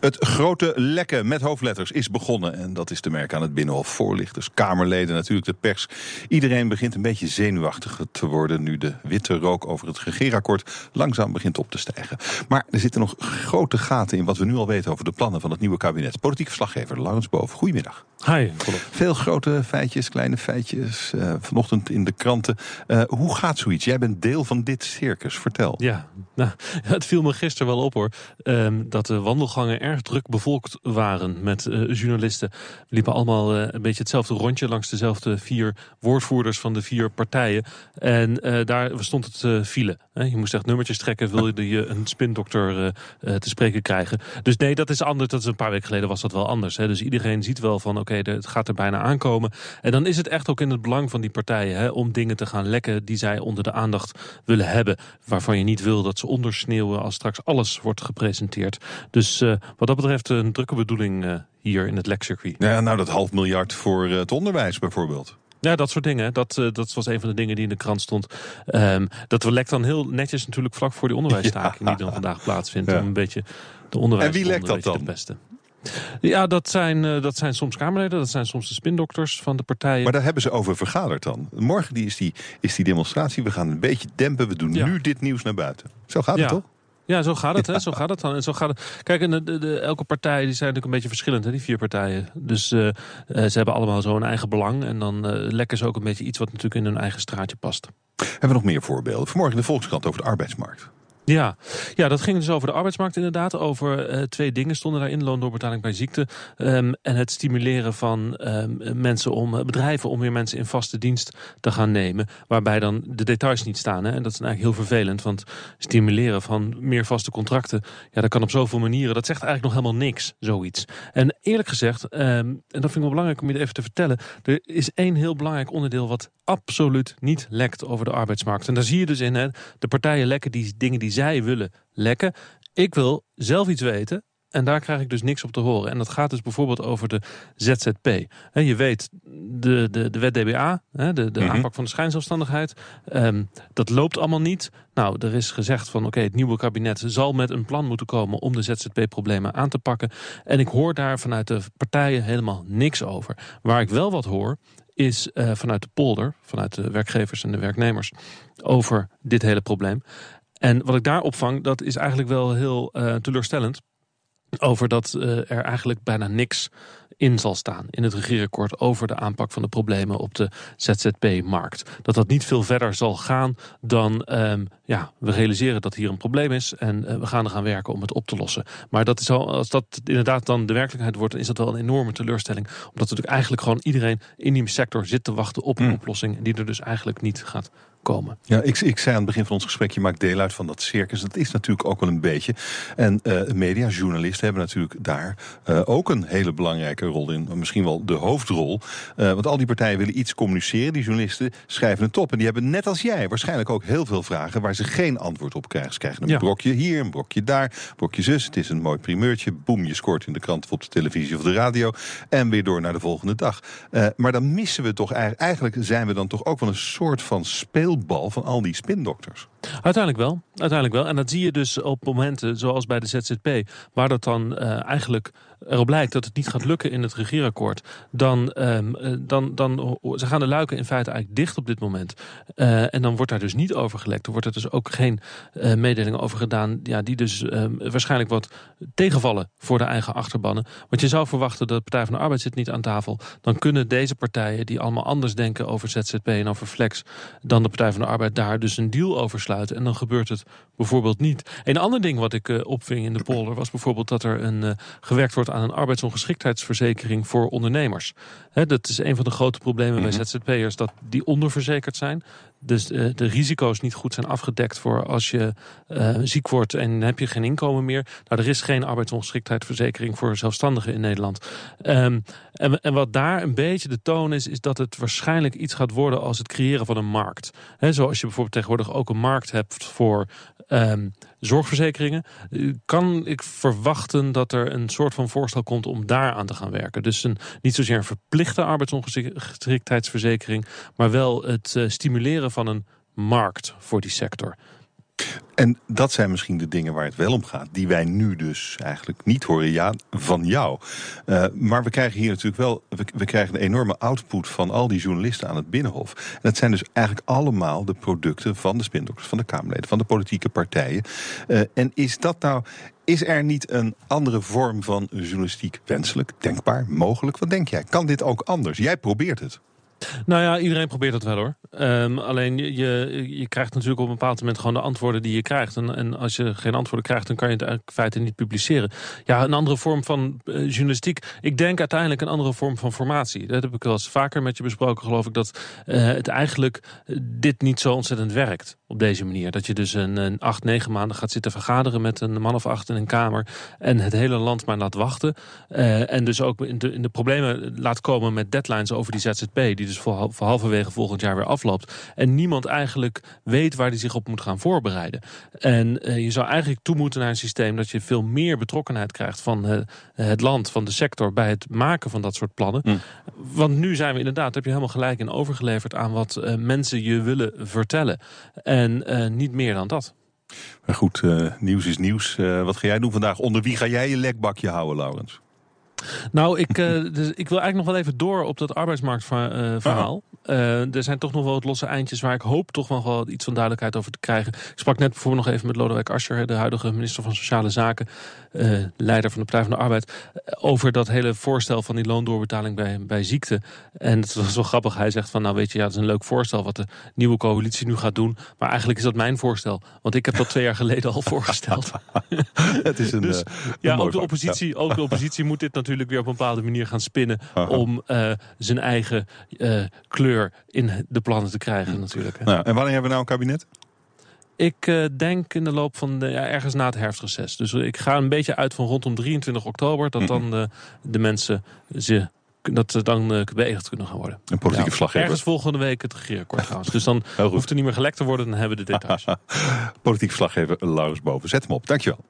Het grote lekken met hoofdletters is begonnen. En dat is te merken aan het Binnenhof. Voorlichters, Kamerleden, natuurlijk de pers. Iedereen begint een beetje zenuwachtig te worden... nu de witte rook over het regeerakkoord langzaam begint op te stijgen. Maar er zitten nog grote gaten in wat we nu al weten... over de plannen van het nieuwe kabinet. Politiek verslaggever Laurens Boven, goedemiddag. Hi, Veel grote feitjes, kleine feitjes. Uh, vanochtend in de kranten. Uh, hoe gaat zoiets? Jij bent deel van dit circus. Vertel. Ja, nou, het viel me gisteren wel op hoor. Um, dat de wandelgangen erg druk bevolkt waren met uh, journalisten. Liepen allemaal een beetje hetzelfde rondje langs dezelfde vier woordvoerders van de vier partijen. En daar stond het file. Hè? Je moest echt nummertjes trekken, wil je een spindokter te spreken krijgen. Dus nee, dat is anders. Dat is een paar weken geleden was dat wel anders. Hè? Dus iedereen ziet wel van oké, het gaat er bijna aankomen. En dan is het echt ook in het belang van die partijen hè, om dingen te gaan lekken die zij onder de aandacht willen hebben. Waarvan je niet wil dat ze ondersneeuwen als straks alles wordt gepresenteerd. Dus wat dat betreft een drukke bedoeling uh, hier in het lekcircuit. Ja, nou dat half miljard voor uh, het onderwijs bijvoorbeeld. Ja, dat soort dingen. Dat, uh, dat was een van de dingen die in de krant stond. Um, dat we lekt dan heel netjes natuurlijk vlak voor die onderwijsstaking ja. die dan vandaag plaatsvindt. Ja. Om een beetje de onderwijs. En wie lekt dat dan? beste. Ja, dat zijn, dat zijn soms Kamerleden, dat zijn soms de spindokters van de partijen. Maar daar hebben ze over vergaderd dan. Morgen die is, die, is die demonstratie, we gaan een beetje dempen, we doen ja. nu dit nieuws naar buiten. Zo gaat het toch? Ja, zo gaat het. Hè? Zo gaat het dan. En zo gaat het. Kijk, en de, de, de, elke partij die zijn natuurlijk een beetje verschillend, hè, die vier partijen. Dus uh, ze hebben allemaal zo een eigen belang. En dan uh, lekken ze ook een beetje iets wat natuurlijk in hun eigen straatje past. Hebben we nog meer voorbeelden? Vanmorgen in de Volkskrant over de arbeidsmarkt. Ja. ja, dat ging dus over de arbeidsmarkt inderdaad. Over uh, twee dingen stonden daarin. Loondoorbetaling bij ziekte. Um, en het stimuleren van um, mensen om, bedrijven om weer mensen in vaste dienst te gaan nemen. Waarbij dan de details niet staan. Hè? En dat is eigenlijk heel vervelend. Want stimuleren van meer vaste contracten. Ja, dat kan op zoveel manieren. Dat zegt eigenlijk nog helemaal niks, zoiets. En eerlijk gezegd, um, en dat vind ik wel belangrijk om je even te vertellen. Er is één heel belangrijk onderdeel wat absoluut niet lekt over de arbeidsmarkt. En daar zie je dus in, hè, de partijen lekken die dingen die zij willen lekken. Ik wil zelf iets weten en daar krijg ik dus niks op te horen. En dat gaat dus bijvoorbeeld over de ZZP. En je weet, de, de, de wet DBA, de, de mm -hmm. aanpak van de schijnzelfstandigheid, um, dat loopt allemaal niet. Nou, er is gezegd van oké, okay, het nieuwe kabinet zal met een plan moeten komen om de ZZP-problemen aan te pakken. En ik hoor daar vanuit de partijen helemaal niks over. Waar ik wel wat hoor, is uh, vanuit de polder, vanuit de werkgevers en de werknemers, over dit hele probleem. En wat ik daar opvang, dat is eigenlijk wel heel uh, teleurstellend. Over dat uh, er eigenlijk bijna niks in zal staan in het regeerakkoord over de aanpak van de problemen op de ZZP-markt. Dat dat niet veel verder zal gaan dan um, ja, we realiseren dat hier een probleem is en uh, we gaan er gaan werken om het op te lossen. Maar dat is al, als dat inderdaad dan de werkelijkheid wordt, dan is dat wel een enorme teleurstelling. Omdat natuurlijk eigenlijk gewoon iedereen in die sector zit te wachten op een mm. oplossing die er dus eigenlijk niet gaat komen. Ja, ik, ik zei aan het begin van ons gesprek, je maakt deel uit van dat circus. Dat is natuurlijk ook wel een beetje. En uh, mediajournalisten hebben natuurlijk daar uh, ook een hele belangrijke rol in. Misschien wel de hoofdrol. Uh, want al die partijen willen iets communiceren. Die journalisten schrijven het op. En die hebben net als jij waarschijnlijk ook heel veel vragen waar ze geen antwoord op krijgen. Ze krijgen een ja. brokje hier, een brokje daar, een brokje zus. Het is een mooi primeurtje. Boem, je scoort in de krant of op de televisie of de radio. En weer door naar de volgende dag. maar dan missen we toch eigenlijk, eigenlijk zijn we dan toch ook wel een soort van speel speelbal van al die spindokters. Uiteindelijk wel, uiteindelijk wel. En dat zie je dus op momenten zoals bij de ZZP, waar dat dan uh, eigenlijk erop lijkt dat het niet gaat lukken in het regeerakkoord, dan, um, dan, dan ze gaan de luiken in feite eigenlijk dicht op dit moment. Uh, en dan wordt daar dus niet over gelekt. Er wordt er dus ook geen uh, mededelingen over gedaan, ja, die dus um, waarschijnlijk wat tegenvallen voor de eigen achterbannen. Want je zou verwachten dat de Partij van de Arbeid zit niet aan tafel. Dan kunnen deze partijen, die allemaal anders denken over ZZP en over Flex, dan de Partij van de Arbeid daar dus een deal over sluiten. En dan gebeurt het bijvoorbeeld niet. Een ander ding wat ik uh, opving in de polder was bijvoorbeeld dat er een, uh, gewerkt wordt aan een arbeidsongeschiktheidsverzekering voor ondernemers. He, dat is een van de grote problemen mm -hmm. bij ZZP'ers, dat die onderverzekerd zijn. Dus uh, de risico's niet goed zijn afgedekt voor als je uh, ziek wordt en heb je geen inkomen meer. Nou, er is geen arbeidsongeschiktheidsverzekering voor zelfstandigen in Nederland. Um, en, en, wat daar een beetje de toon is, is dat het waarschijnlijk iets gaat worden als het creëren van een markt. He, zoals je bijvoorbeeld tegenwoordig ook een markt hebt voor um, zorgverzekeringen. Kan ik verwachten dat er een soort van voorstel komt om daar aan te gaan werken. Dus een, niet zozeer een verplichte arbeidsongeschiktheidsverzekering, maar wel het stimuleren van een markt voor die sector. En dat zijn misschien de dingen waar het wel om gaat, die wij nu dus eigenlijk niet horen, ja, van jou. Uh, maar we krijgen hier natuurlijk wel, we, krijgen een enorme output van al die journalisten aan het Binnenhof. En dat zijn dus eigenlijk allemaal de producten van de spindokters, van de Kamerleden, van de politieke partijen. Uh, en is dat nou, is er niet een andere vorm van journalistiek wenselijk, denkbaar, mogelijk? Wat denk jij? Kan dit ook anders? Jij probeert het. Nou ja, iedereen probeert het wel hoor. Um, alleen je, je, krijgt natuurlijk op een bepaald moment gewoon de antwoorden die je krijgt. En, en als je geen antwoorden krijgt, dan kan je het eigenlijk feite niet publiceren. Ja, een andere vorm van uh, journalistiek. Ik denk uiteindelijk een andere vorm van formatie. Dat heb ik wel eens vaker met je besproken, geloof ik. Dat uh, het eigenlijk uh, dit niet zo ontzettend werkt op deze manier. Dat je dus een, een acht, negen maanden gaat zitten vergaderen met een man of acht in een kamer. En het hele land maar laat wachten. en dus ook in de, in de problemen laat komen met deadlines over die ZZP. Die dus voor, voor halverwege volgend jaar weer afloopt. En niemand eigenlijk weet waar hij zich op moet gaan voorbereiden. En uh, je zou eigenlijk toe moeten naar een systeem dat je veel meer betrokkenheid krijgt van uh, het land, van de sector bij het maken van dat soort plannen. Mm. Want nu zijn we inderdaad, heb je helemaal gelijk in overgeleverd aan wat mensen je willen vertellen. En niet meer dan dat. Maar goed, nieuws is nieuws. wat ga jij doen vandaag? Onder wie ga jij je lekbakje houden, Laurens? Nou, ik, uh, dus ik wil eigenlijk nog wel even door op dat arbeidsmarktverhaal. Uh, uh, er zijn toch nog wel wat losse eindjes waar ik hoop toch nog wel iets van duidelijkheid over te krijgen. Ik sprak net bijvoorbeeld nog even met Lodewijk Asscher, de huidige minister van Sociale Zaken, leider van de Partij van de Arbeid, over dat hele voorstel van die loondoorbetaling bij, bij ziekte. En het was wel grappig. Hij zegt van, nou weet je, ja, het is een leuk voorstel wat de nieuwe coalitie nu gaat doen. Maar eigenlijk is dat mijn voorstel. Want ik heb dat twee jaar geleden al voorgesteld. het is een, dus, ja, ook de oppositie, ja. ook de oppositie moet dit natuurlijk natuurlijk weer op een bepaalde manier gaan spinnen. Aha. om uh, zijn eigen uh, kleur in de plannen te krijgen natuurlijk. Nou, en wanneer hebben we nou een kabinet? Ik uh, denk in de loop van de, ja, ergens na het herfstreces. Dus ik ga een beetje uit van rondom 23 oktober. Dat dan de, de mensen ze dat ze dan uh, beëdigd kunnen gaan worden. Een politieke ja. Ergens volgende week het regeerakkoord trouwens. Dus dan hoeft er niet meer gelekt te worden. Dan hebben we de details. Politiek verslaggever Laurens Boven. Zet hem op. Dankjewel.